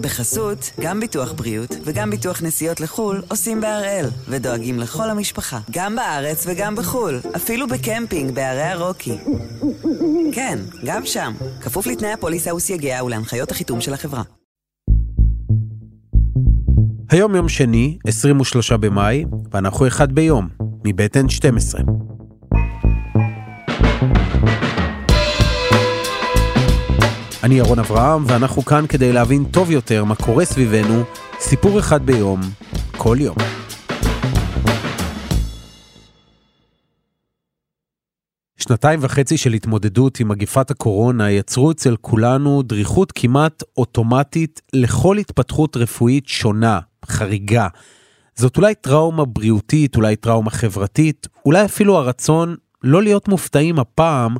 בחסות, גם ביטוח בריאות וגם ביטוח נסיעות לחו"ל עושים בהראל, ודואגים לכל המשפחה, גם בארץ וגם בחו"ל, אפילו בקמפינג בערי הרוקי. כן, גם שם, כפוף לתנאי הפוליסה וסייגיה ולהנחיות החיתום של החברה. היום יום שני, 23 במאי, ואנחנו אחד ביום, מבית N12. אני ירון אברהם, ואנחנו כאן כדי להבין טוב יותר מה קורה סביבנו, סיפור אחד ביום, כל יום. שנתיים וחצי של התמודדות עם מגיפת הקורונה יצרו אצל כולנו דריכות כמעט אוטומטית לכל התפתחות רפואית שונה, חריגה. זאת אולי טראומה בריאותית, אולי טראומה חברתית, אולי אפילו הרצון לא להיות מופתעים הפעם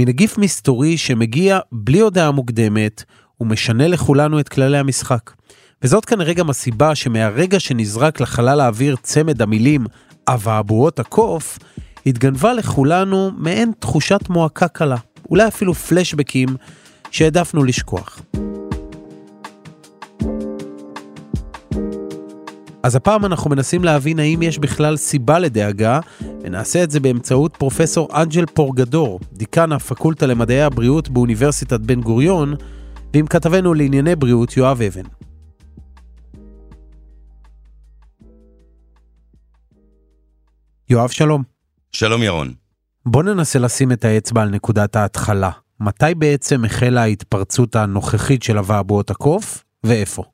מנגיף מסתורי שמגיע בלי הודעה מוקדמת ומשנה לכולנו את כללי המשחק. וזאת כנראה גם הסיבה שמהרגע שנזרק לחלל האוויר צמד המילים אבעבועות הקוף, התגנבה לכולנו מעין תחושת מועקה קלה, אולי אפילו פלשבקים שהעדפנו לשכוח. אז הפעם אנחנו מנסים להבין האם יש בכלל סיבה לדאגה, ונעשה את זה באמצעות פרופסור אנג'ל פורגדור, דיקן הפקולטה למדעי הבריאות באוניברסיטת בן גוריון, ועם כתבנו לענייני בריאות יואב אבן. יואב שלום. שלום ירון. בוא ננסה לשים את האצבע על נקודת ההתחלה. מתי בעצם החלה ההתפרצות הנוכחית של אבעבועות הקוף, ואיפה?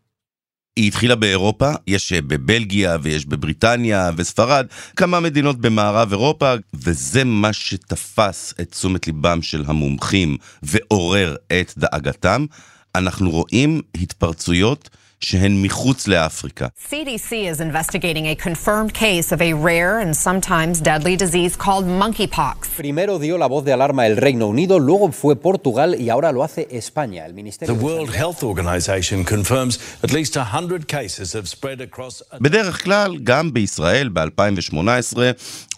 היא התחילה באירופה, יש אה, בבלגיה ויש בבריטניה וספרד, כמה מדינות במערב אירופה, וזה מה שתפס את תשומת ליבם של המומחים ועורר את דאגתם. אנחנו רואים התפרצויות שהן מחוץ לאפריקה. CDC is investigating a confirmed case of a rare and sometimes deadly disease called monkeypox. Primero dio la voz de alarma el Reino Unido, luego fue Portugal y ahora lo hace España. El Ministerio The World Health Organization confirms at least 100 cases have spread across... בדרך כלל, גם בישראל ב-2018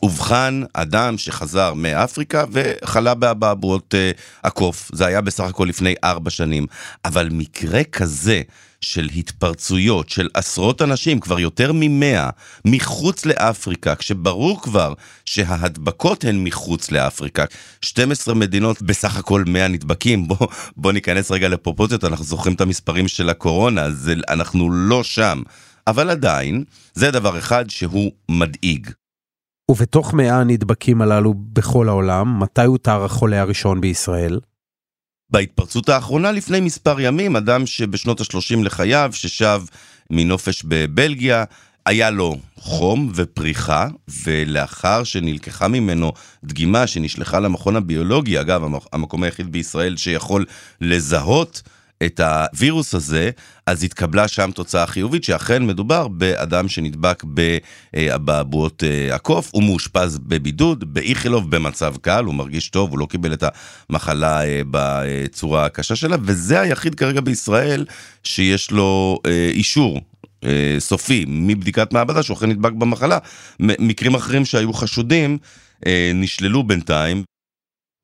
אובחן אדם שחזר מאפריקה וחלה באבעבועות uh, הקוף. זה היה בסך הכל לפני ארבע שנים. אבל מקרה כזה של התפרצויות של עשרות אנשים, כבר יותר ממאה, מחוץ לאפריקה, כשברור כבר שההדבקות הן מחוץ לאפריקה. 12 מדינות, בסך הכל 100 נדבקים. בוא, בוא ניכנס רגע לפרופוזיות, אנחנו זוכרים את המספרים של הקורונה, זה, אנחנו לא שם. אבל עדיין, זה דבר אחד שהוא מדאיג. ובתוך 100 הנדבקים הללו בכל העולם, מתי הותר החולה הראשון בישראל? בהתפרצות האחרונה לפני מספר ימים, אדם שבשנות ה-30 לחייו, ששב מנופש בבלגיה, היה לו חום ופריחה, ולאחר שנלקחה ממנו דגימה שנשלחה למכון הביולוגי, אגב, המקום היחיד בישראל שיכול לזהות את הווירוס הזה, אז התקבלה שם תוצאה חיובית שאכן מדובר באדם שנדבק באבעבועות אה, הקוף, הוא מאושפז בבידוד, באיכילוב במצב קל, הוא מרגיש טוב, הוא לא קיבל את המחלה אה, בצורה הקשה שלה, וזה היחיד כרגע בישראל שיש לו אה, אישור סופי מבדיקת מעבדה שהוא אכן נדבק במחלה. מקרים אחרים שהיו חשודים נשללו בינתיים.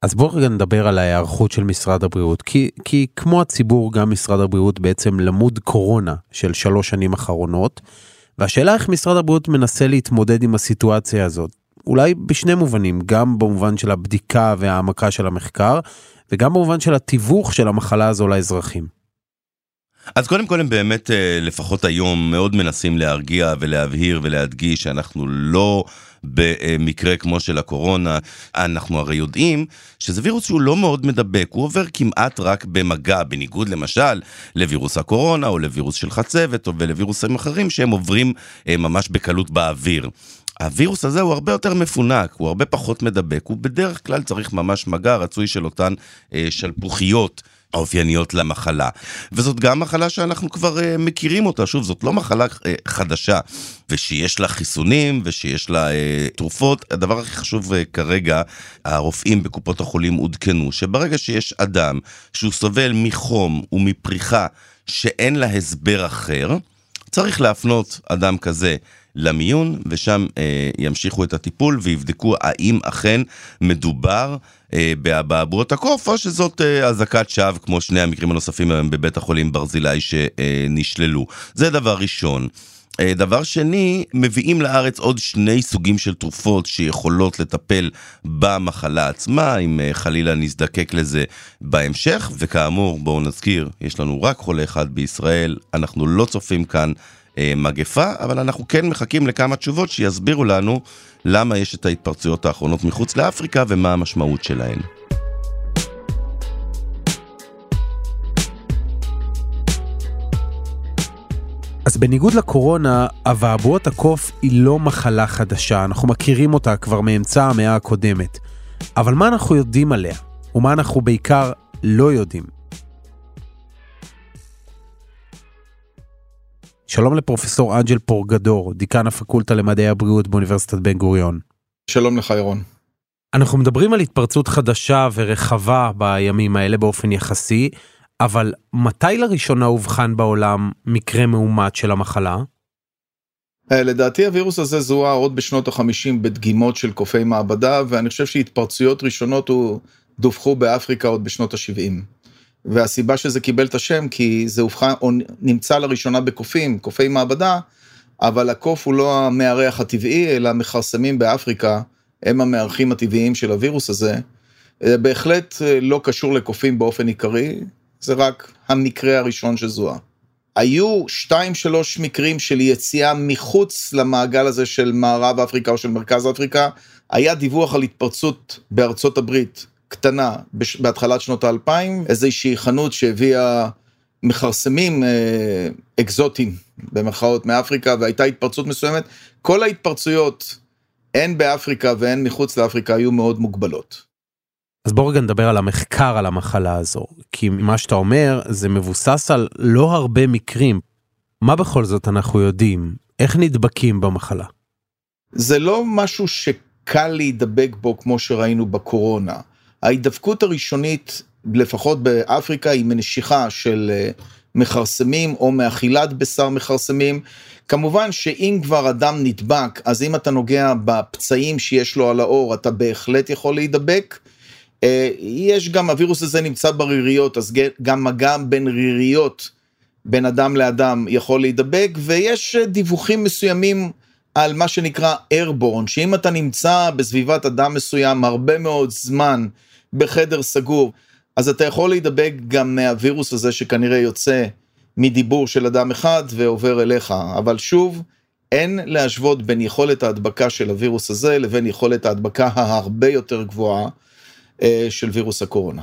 אז בואו רגע נדבר על ההיערכות של משרד הבריאות, כי, כי כמו הציבור, גם משרד הבריאות בעצם למוד קורונה של שלוש שנים אחרונות, והשאלה איך משרד הבריאות מנסה להתמודד עם הסיטואציה הזאת. אולי בשני מובנים, גם במובן של הבדיקה והעמקה של המחקר, וגם במובן של התיווך של המחלה הזו לאזרחים. אז קודם כל הם באמת, אה, לפחות היום, מאוד מנסים להרגיע ולהבהיר ולהדגיש שאנחנו לא במקרה כמו של הקורונה. אנחנו הרי יודעים שזה וירוס שהוא לא מאוד מדבק, הוא עובר כמעט רק במגע, בניגוד למשל לווירוס הקורונה או לווירוס של חצבת או ולווירוסים אחרים שהם עוברים אה, ממש בקלות באוויר. הווירוס הזה הוא הרבה יותר מפונק, הוא הרבה פחות מדבק, הוא בדרך כלל צריך ממש מגע רצוי של אותן אה, שלפוחיות. האופייניות למחלה. וזאת גם מחלה שאנחנו כבר uh, מכירים אותה, שוב, זאת לא מחלה uh, חדשה, ושיש לה חיסונים ושיש לה uh, תרופות. הדבר הכי חשוב uh, כרגע, הרופאים בקופות החולים עודכנו, שברגע שיש אדם שהוא סובל מחום ומפריחה שאין לה הסבר אחר, צריך להפנות אדם כזה למיון, ושם אה, ימשיכו את הטיפול ויבדקו האם אכן מדובר באבעבועות הקוף, או שזאת אה, אזעקת שווא, כמו שני המקרים הנוספים היום בבית החולים ברזילי שנשללו. זה דבר ראשון. אה, דבר שני, מביאים לארץ עוד שני סוגים של תרופות שיכולות לטפל במחלה עצמה, אם אה, חלילה נזדקק לזה בהמשך, וכאמור, בואו נזכיר, יש לנו רק חולה אחד בישראל, אנחנו לא צופים כאן אה, מגפה, אבל אנחנו כן מחכים לכמה תשובות שיסבירו לנו למה יש את ההתפרצויות האחרונות מחוץ לאפריקה ומה המשמעות שלהן. אז בניגוד לקורונה, אבעבועות הקוף היא לא מחלה חדשה, אנחנו מכירים אותה כבר מאמצע המאה הקודמת. אבל מה אנחנו יודעים עליה? ומה אנחנו בעיקר לא יודעים? שלום לפרופסור אנג'ל פורגדור, דיקן הפקולטה למדעי הבריאות באוניברסיטת בן גוריון. שלום לך ירון. אנחנו מדברים על התפרצות חדשה ורחבה בימים האלה באופן יחסי, אבל מתי לראשונה אובחן בעולם מקרה מאומת של המחלה? אה, לדעתי הווירוס הזה זוהה עוד בשנות החמישים בדגימות של קופי מעבדה, ואני חושב שהתפרצויות ראשונות הוא דווחו באפריקה עוד בשנות ה-70. והסיבה שזה קיבל את השם כי זה אובחן, או נמצא לראשונה בקופים, קופי מעבדה, אבל הקוף הוא לא המארח הטבעי, אלא מכרסמים באפריקה, הם המארחים הטבעיים של הווירוס הזה. אה, בהחלט אה, לא קשור לקופים באופן עיקרי, זה רק המקרה הראשון שזוהה. היו שתיים שלוש מקרים של יציאה מחוץ למעגל הזה של מערב אפריקה או של מרכז אפריקה. היה דיווח על התפרצות בארצות הברית קטנה בהתחלת שנות האלפיים, איזושהי חנות שהביאה מכרסמים אה, אקזוטיים במרכאות מאפריקה והייתה התפרצות מסוימת. כל ההתפרצויות, הן באפריקה והן מחוץ לאפריקה, היו מאוד מוגבלות. אז בוא רגע נדבר על המחקר על המחלה הזו, כי מה שאתה אומר זה מבוסס על לא הרבה מקרים. מה בכל זאת אנחנו יודעים? איך נדבקים במחלה? זה לא משהו שקל להידבק בו כמו שראינו בקורונה. ההידבקות הראשונית, לפחות באפריקה, היא מנשיכה של אה, מכרסמים או מאכילת בשר מכרסמים. כמובן שאם כבר אדם נדבק, אז אם אתה נוגע בפצעים שיש לו על האור, אתה בהחלט יכול להידבק. אה, יש גם, הווירוס הזה נמצא בריריות, אז גם מגע בין ריריות, בין אדם לאדם, יכול להידבק, ויש דיווחים מסוימים על מה שנקרא airborne, שאם אתה נמצא בסביבת אדם מסוים הרבה מאוד זמן בחדר סגור, אז אתה יכול להידבק גם מהווירוס הזה שכנראה יוצא מדיבור של אדם אחד ועובר אליך, אבל שוב, אין להשוות בין יכולת ההדבקה של הווירוס הזה לבין יכולת ההדבקה ההרבה יותר גבוהה אה, של וירוס הקורונה.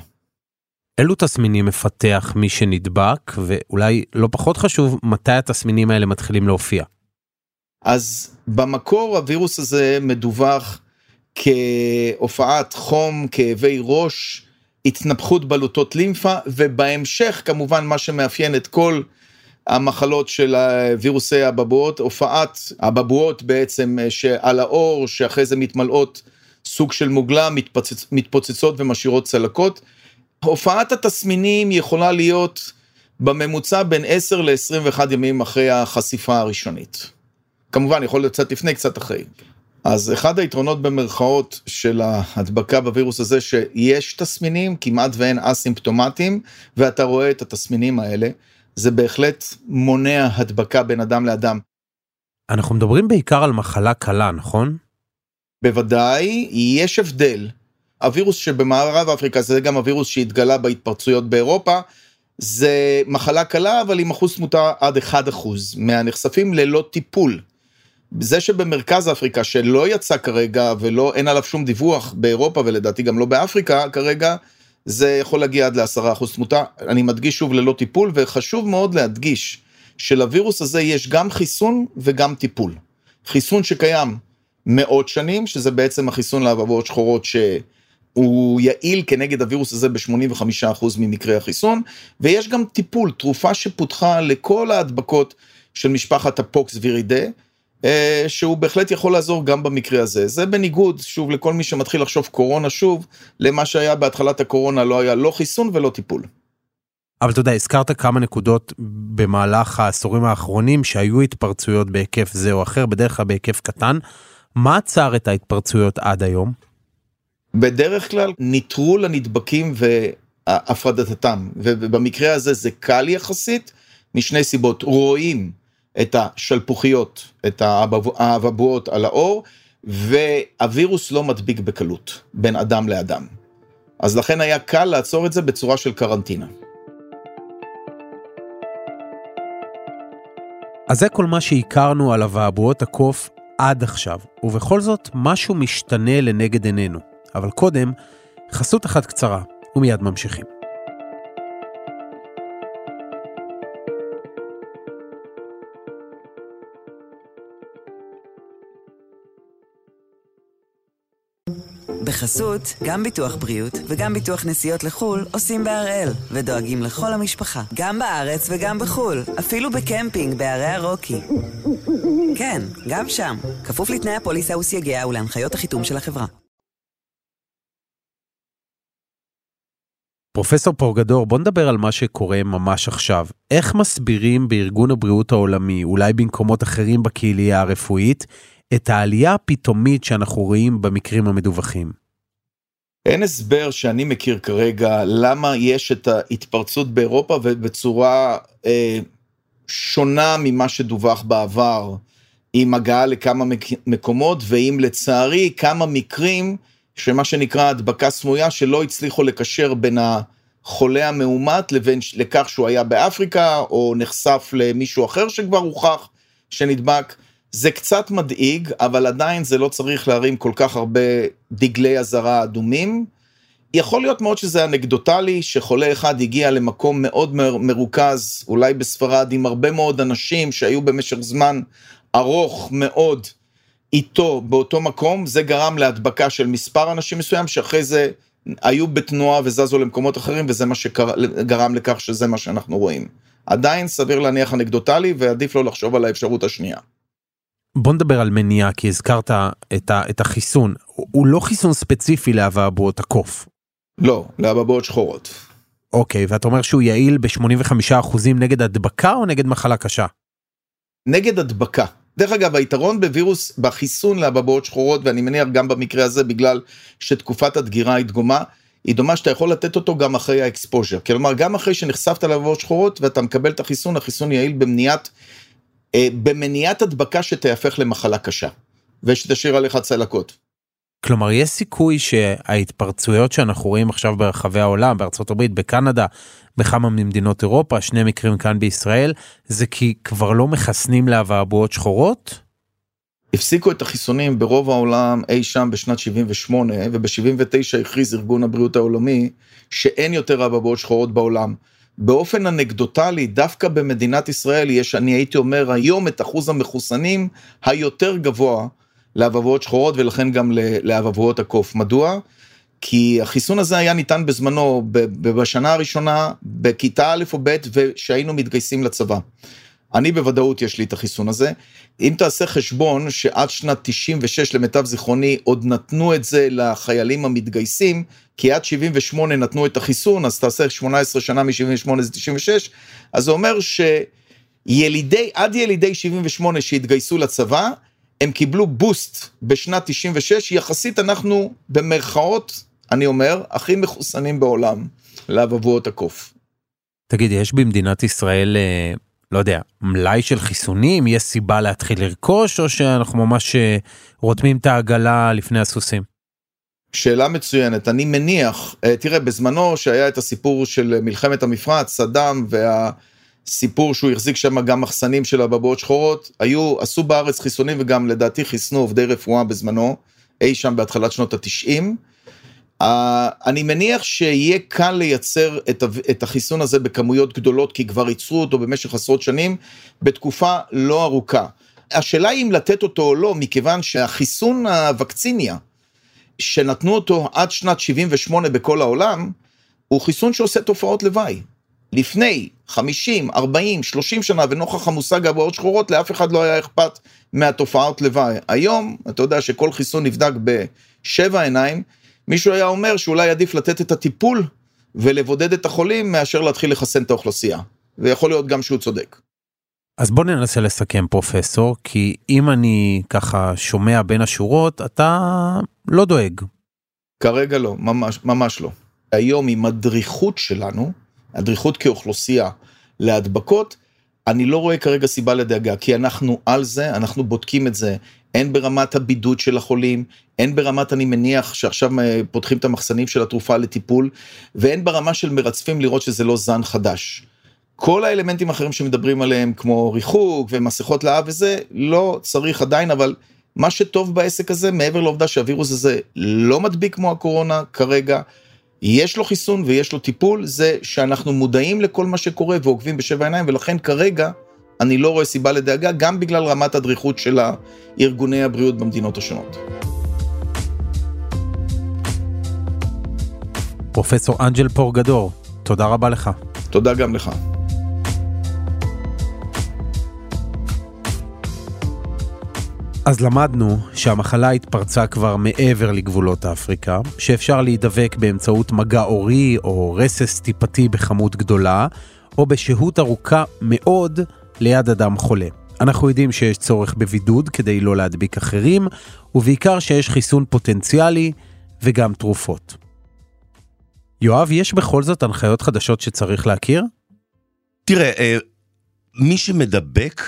אילו תסמינים מפתח מי שנדבק, ואולי לא פחות חשוב, מתי התסמינים האלה מתחילים להופיע? אז במקור הווירוס הזה מדווח כהופעת חום, כאבי ראש, התנפחות בלוטות לימפה, ובהמשך כמובן מה שמאפיין את כל המחלות של וירוסי הבבואות, הופעת הבבואות בעצם אה, שעל האור, שאחרי זה מתמלאות סוג של מוגלה, מתפוצצ... מתפוצצות ומשאירות צלקות. הופעת התסמינים יכולה להיות בממוצע בין 10 ל-21 ימים אחרי החשיפה הראשונית. כמובן, יכול להיות קצת לפני, קצת אחרי. אז אחד היתרונות במרכאות של ההדבקה בווירוס הזה, שיש תסמינים, כמעט ואין אסימפטומטיים, ואתה רואה את התסמינים האלה, זה בהחלט מונע הדבקה בין אדם לאדם. אנחנו מדברים בעיקר על מחלה קלה, נכון? בוודאי, יש הבדל. הווירוס שבמערב אפריקה זה גם הווירוס שהתגלה בהתפרצויות באירופה, זה מחלה קלה אבל עם אחוז תמותה עד 1% מהנחשפים ללא טיפול. זה שבמרכז אפריקה שלא יצא כרגע ולא אין עליו שום דיווח באירופה ולדעתי גם לא באפריקה כרגע, זה יכול להגיע עד ל-10% תמותה. אני מדגיש שוב ללא טיפול וחשוב מאוד להדגיש שלווירוס הזה יש גם חיסון וגם טיפול. חיסון שקיים מאות שנים, שזה בעצם החיסון לאבעבועות שחורות שהוא יעיל כנגד הווירוס הזה ב-85% ממקרי החיסון, ויש גם טיפול, תרופה שפותחה לכל ההדבקות של משפחת הפוקס וירידה, שהוא בהחלט יכול לעזור גם במקרה הזה. זה בניגוד, שוב, לכל מי שמתחיל לחשוב קורונה שוב, למה שהיה בהתחלת הקורונה, לא היה לא חיסון ולא טיפול. אבל אתה יודע, הזכרת כמה נקודות במהלך העשורים האחרונים שהיו התפרצויות בהיקף זה או אחר, בדרך כלל בהיקף קטן. מה עצר את ההתפרצויות עד היום? בדרך כלל ניטרול הנדבקים והפרדתם, ובמקרה הזה זה קל יחסית, משני סיבות, רואים את השלפוחיות, את האבעבועות על העור, והווירוס לא מדביק בקלות בין אדם לאדם. אז לכן היה קל לעצור את זה בצורה של קרנטינה. אז זה כל מה שהכרנו על אבעבועות הקוף עד עכשיו, ובכל זאת משהו משתנה לנגד עינינו. אבל קודם, חסות אחת קצרה, ומיד ממשיכים. בחסות, גם ביטוח בריאות וגם ביטוח נסיעות לחו"ל עושים בהראל, ודואגים לכל המשפחה, גם בארץ וגם בחו"ל, אפילו בקמפינג בערי הרוקי. כן, גם שם, כפוף לתנאי הפוליסה וסייגיה ולהנחיות החיתום של החברה. פרופסור פורגדור, בוא נדבר על מה שקורה ממש עכשיו. איך מסבירים בארגון הבריאות העולמי, אולי במקומות אחרים בקהילייה הרפואית, את העלייה הפתאומית שאנחנו רואים במקרים המדווחים? אין הסבר שאני מכיר כרגע למה יש את ההתפרצות באירופה ובצורה אה, שונה ממה שדווח בעבר, עם הגעה לכמה מקומות, ועם לצערי כמה מקרים שמה שנקרא הדבקה סמויה, שלא הצליחו לקשר בין החולה המאומת לבין לכך שהוא היה באפריקה, או נחשף למישהו אחר שכבר הוכח שנדבק. זה קצת מדאיג, אבל עדיין זה לא צריך להרים כל כך הרבה דגלי אזהרה אדומים. יכול להיות מאוד שזה אנקדוטלי, שחולה אחד הגיע למקום מאוד מרוכז, אולי בספרד, עם הרבה מאוד אנשים שהיו במשך זמן ארוך מאוד איתו באותו מקום, זה גרם להדבקה של מספר אנשים מסוים, שאחרי זה היו בתנועה וזזו למקומות אחרים, וזה מה שגרם לכך שזה מה שאנחנו רואים. עדיין סביר להניח אנקדוטלי, ועדיף לא לחשוב על האפשרות השנייה. בוא נדבר על מניעה, כי הזכרת את, ה, את החיסון. הוא לא חיסון ספציפי לאבעבועות הקוף. לא, לאבעבועות שחורות. אוקיי, ואתה אומר שהוא יעיל ב-85% נגד הדבקה או נגד מחלה קשה? נגד הדבקה. דרך אגב, היתרון בווירוס, בחיסון לאבעבועות שחורות, ואני מניח גם במקרה הזה, בגלל שתקופת הדגירה היא דגומה, היא דומה שאתה יכול לתת אותו גם אחרי ה exposure. כלומר, גם אחרי שנחשפת לאבעבועות שחורות ואתה מקבל את החיסון, החיסון יעיל במניעת במניעת הדבקה שתהפך למחלה קשה, ושתשאיר עליך צלקות. כלומר, יש סיכוי שההתפרצויות שאנחנו רואים עכשיו ברחבי העולם, בארצות הברית, בקנדה, בכמה ממדינות אירופה, שני מקרים כאן בישראל, זה כי כבר לא מחסנים לאבעבועות שחורות? הפסיקו את החיסונים ברוב העולם אי שם בשנת 78, וב-79 הכריז ארגון הבריאות העולמי שאין יותר אבעבועות שחורות בעולם. באופן אנקדוטלי, דווקא במדינת ישראל יש, אני הייתי אומר, היום את אחוז המחוסנים היותר גבוה לאבעבועות שחורות ולכן גם לאבעבועות הקוף. מדוע? כי החיסון הזה היה ניתן בזמנו, בשנה הראשונה, בכיתה א' או ב', ושהיינו מתגייסים לצבא. אני בוודאות יש לי את החיסון הזה. אם תעשה חשבון שעד שנת 96 למיטב זיכרוני עוד נתנו את זה לחיילים המתגייסים, כי עד 78 נתנו את החיסון, אז תעשה 18 שנה מ-78 זה 96, אז זה אומר שילידי, עד ילידי 78 שהתגייסו לצבא, הם קיבלו בוסט בשנת 96, יחסית אנחנו במרכאות, אני אומר, הכי מחוסנים בעולם לאבעבועות הקוף. תגיד, יש במדינת ישראל אה, לא יודע, מלאי של חיסונים? יש סיבה להתחיל לרכוש, או שאנחנו ממש אה, רותמים את העגלה לפני הסוסים? שאלה מצוינת, אני מניח, אה, תראה, בזמנו שהיה את הסיפור של מלחמת המפרץ, סדאם והסיפור שהוא החזיק שם גם מחסנים של אבעבועות שחורות, היו, עשו בארץ חיסונים וגם לדעתי חיסנו עובדי רפואה בזמנו, אי שם בהתחלת שנות התשעים. אני מניח שיהיה קל לייצר את החיסון הזה בכמויות גדולות, כי כבר ייצרו אותו במשך עשרות שנים, בתקופה לא ארוכה. השאלה היא אם לתת אותו או לא, מכיוון שהחיסון הווקציניה, שנתנו אותו עד שנת 78 בכל העולם, הוא חיסון שעושה תופעות לוואי. לפני 50, 40, 30 שנה, ונוכח המושג הבאות שחורות, לאף אחד לא היה אכפת מהתופעות לוואי. היום, אתה יודע שכל חיסון נבדק בשבע עיניים, מישהו היה אומר שאולי עדיף לתת את הטיפול ולבודד את החולים מאשר להתחיל לחסן את האוכלוסייה. ויכול להיות גם שהוא צודק. אז בוא ננסה לסכם פרופסור, כי אם אני ככה שומע בין השורות, אתה לא דואג. כרגע לא, ממש, ממש לא. היום עם הדריכות שלנו, הדריכות כאוכלוסייה להדבקות, אני לא רואה כרגע סיבה לדאגה, כי אנחנו על זה, אנחנו בודקים את זה, הן ברמת הבידוד של החולים, הן ברמת, אני מניח, שעכשיו אה, פותחים את המחסנים של התרופה לטיפול, והן ברמה של מרצפים לראות שזה לא זן חדש. כל האלמנטים האחרים שמדברים עליהם, כמו ריחוק ומסכות לאב וזה, לא צריך עדיין, אבל מה שטוב בעסק הזה, מעבר לעובדה שהווירוס הזה לא מדביק כמו הקורונה כרגע, יש לו חיסון ויש לו טיפול, זה שאנחנו מודעים לכל מה שקורה ועוקבים בשבע עיניים, ולכן כרגע אני לא רואה סיבה לדאגה, גם בגלל רמת הדריכות של ארגוני הבריאות במדינות השונות. פרופסור אנג'ל פורגדור, תודה רבה לך. תודה גם לך. אז למדנו שהמחלה התפרצה כבר מעבר לגבולות אפריקה, שאפשר להידבק באמצעות מגע אורי או רסס טיפתי בכמות גדולה, או בשהות ארוכה מאוד ליד אדם חולה. אנחנו יודעים שיש צורך בבידוד כדי לא להדביק אחרים, ובעיקר שיש חיסון פוטנציאלי וגם תרופות. יואב, יש בכל זאת הנחיות חדשות שצריך להכיר? תראה, אה, מי שמדבק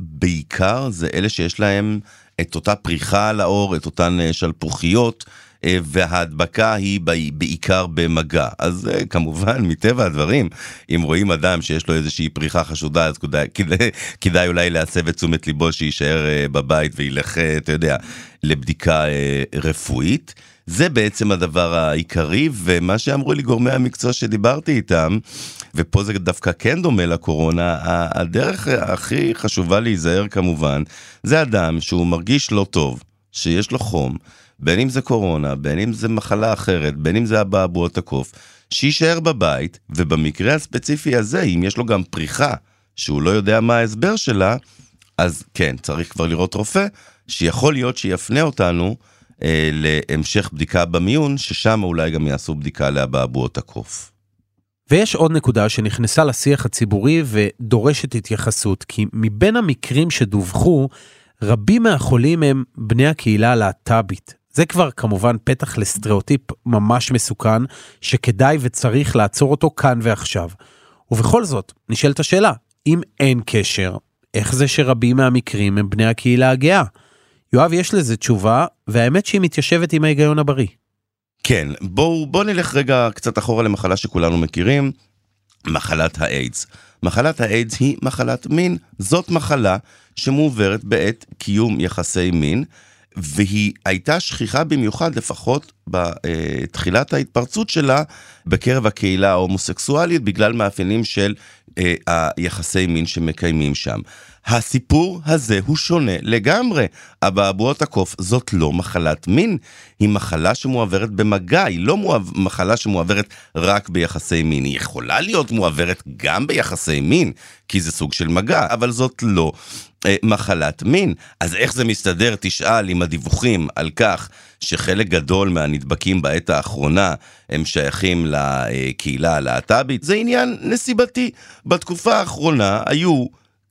בעיקר זה אלה שיש להם את אותה פריחה על האור, את אותן אה, שלפוחיות, וההדבקה היא בעיקר במגע. אז אה, כמובן, מטבע הדברים, אם רואים אדם שיש לו איזושהי פריחה חשודה, אז כדאי, כדאי, כדאי אולי להסב את תשומת ליבו שיישאר בבית וילך, אתה יודע, לבדיקה רפואית. זה בעצם הדבר העיקרי, ומה שאמרו לי גורמי המקצוע שדיברתי איתם, ופה זה דווקא כן דומה לקורונה, הדרך הכי חשובה להיזהר כמובן, זה אדם שהוא מרגיש לא טוב, שיש לו חום, בין אם זה קורונה, בין אם זה מחלה אחרת, בין אם זה אבעבועות הקוף, שיישאר בבית, ובמקרה הספציפי הזה, אם יש לו גם פריחה, שהוא לא יודע מה ההסבר שלה, אז כן, צריך כבר לראות רופא, שיכול להיות שיפנה אותנו אה, להמשך בדיקה במיון, ששם אולי גם יעשו בדיקה לאבעבועות הקוף. ויש עוד נקודה שנכנסה לשיח הציבורי ודורשת התייחסות, כי מבין המקרים שדווחו, רבים מהחולים הם בני הקהילה הלהט"בית. זה כבר כמובן פתח לסטריאוטיפ ממש מסוכן, שכדאי וצריך לעצור אותו כאן ועכשיו. ובכל זאת, נשאלת השאלה, אם אין קשר, איך זה שרבים מהמקרים הם בני הקהילה הגאה? יואב, יש לזה תשובה, והאמת שהיא מתיישבת עם ההיגיון הבריא. כן, בואו בוא נלך רגע קצת אחורה למחלה שכולנו מכירים, מחלת האיידס. מחלת האיידס היא מחלת מין, זאת מחלה שמועברת בעת קיום יחסי מין, והיא הייתה שכיחה במיוחד, לפחות בתחילת ההתפרצות שלה, בקרב הקהילה ההומוסקסואלית, בגלל מאפיינים של אה, היחסי מין שמקיימים שם. הסיפור הזה הוא שונה לגמרי. אבעבועות הקוף זאת לא מחלת מין, היא מחלה שמועברת במגע, היא לא מועב... מחלה שמועברת רק ביחסי מין. היא יכולה להיות מועברת גם ביחסי מין, כי זה סוג של מגע, אבל זאת לא אה, מחלת מין. אז איך זה מסתדר, תשאל, עם הדיווחים על כך שחלק גדול מהנדבקים בעת האחרונה הם שייכים לקהילה הלהט"בית? זה עניין נסיבתי. בתקופה האחרונה היו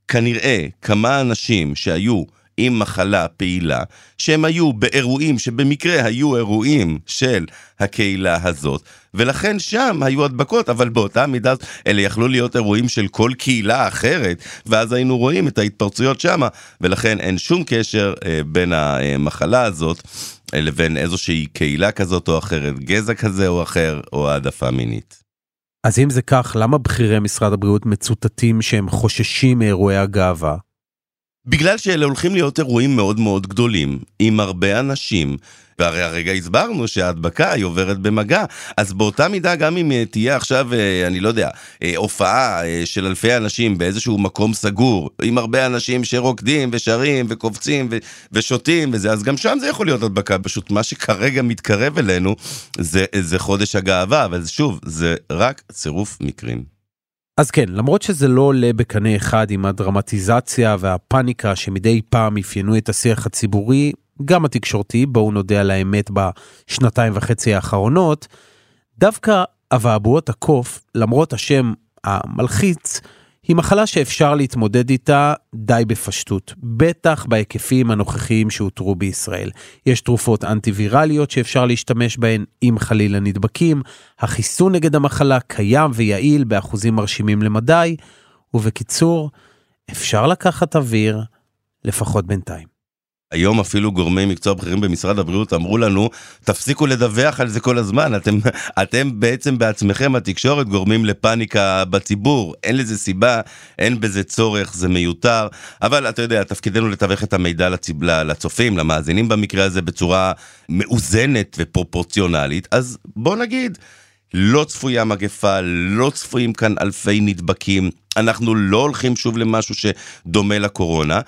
כנראה כמה אנשים שהיו עם מחלה פעילה, שהם היו באירועים שבמקרה היו אירועים של הקהילה הזאת, ולכן שם היו הדבקות, אבל באותה מידה אלה יכלו להיות אירועים של כל קהילה אחרת, ואז היינו רואים את ההתפרצויות שמה, ולכן אין שום קשר אה, בין המחלה הזאת אה, לבין איזושהי קהילה כזאת או אחרת, גזע כזה או אחר, או העדפה מינית. אז אם זה כך, למה בכירי משרד הבריאות מצוטטים שהם חוששים מאירועי הגאווה? בגלל שאלה הולכים להיות אירועים מאוד מאוד גדולים, עם הרבה אנשים, והרי הרגע הסברנו שההדבקה היא עוברת במגע, אז באותה מידה גם אם תהיה עכשיו, אה, אני לא יודע, אה, הופעה אה, של אלפי אנשים באיזשהו מקום סגור, עם הרבה אנשים שרוקדים ושרים וקופצים ושותים וזה, אז גם שם זה יכול להיות הדבקה, פשוט מה שכרגע מתקרב אלינו זה, זה חודש הגאווה, אבל שוב, זה רק צירוף מקרים. אז כן, למרות שזה לא עולה בקנה אחד עם הדרמטיזציה והפאניקה שמדי פעם אפיינו את השיח הציבורי, גם התקשורתי, בואו נודה על האמת בשנתיים וחצי האחרונות, דווקא אבעבועות הקוף, למרות השם המלחיץ, היא מחלה שאפשר להתמודד איתה די בפשטות, בטח בהיקפים הנוכחיים שהותרו בישראל. יש תרופות אנטיווירליות שאפשר להשתמש בהן אם חלילה נדבקים, החיסון נגד המחלה קיים ויעיל באחוזים מרשימים למדי, ובקיצור, אפשר לקחת אוויר, לפחות בינתיים. היום אפילו גורמי מקצוע בכירים במשרד הבריאות אמרו לנו, תפסיקו לדווח על זה כל הזמן, אתם, אתם בעצם בעצמכם, התקשורת, גורמים לפאניקה בציבור, אין לזה סיבה, אין בזה צורך, זה מיותר, אבל אתה יודע, תפקידנו לתווך את המידע לציב, לצופים, למאזינים במקרה הזה, בצורה מאוזנת ופרופורציונלית, אז בוא נגיד, לא צפויה מגפה, לא צפויים כאן אלפי נדבקים, אנחנו לא הולכים שוב למשהו שדומה לקורונה.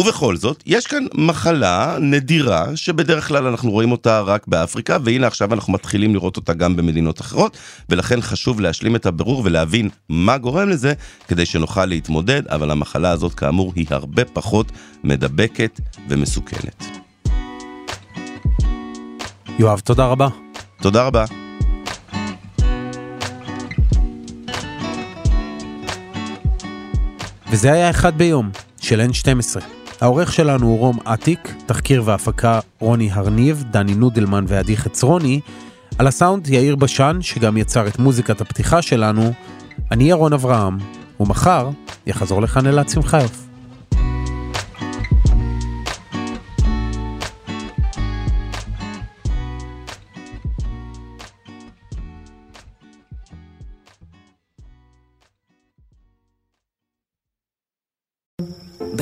ובכל זאת, יש כאן מחלה נדירה, שבדרך כלל אנחנו רואים אותה רק באפריקה, והנה עכשיו אנחנו מתחילים לראות אותה גם במדינות אחרות, ולכן חשוב להשלים את הבירור ולהבין מה גורם לזה, כדי שנוכל להתמודד, אבל המחלה הזאת כאמור היא הרבה פחות מדבקת ומסוכנת. יואב, תודה רבה. תודה רבה. וזה היה אחד ביום, של N12. העורך שלנו הוא רום אטיק, תחקיר והפקה רוני הרניב, דני נודלמן ועדי חצרוני, על הסאונד יאיר בשן, שגם יצר את מוזיקת הפתיחה שלנו, אני ירון אברהם, ומחר יחזור לכאן אלעד שמחיוף.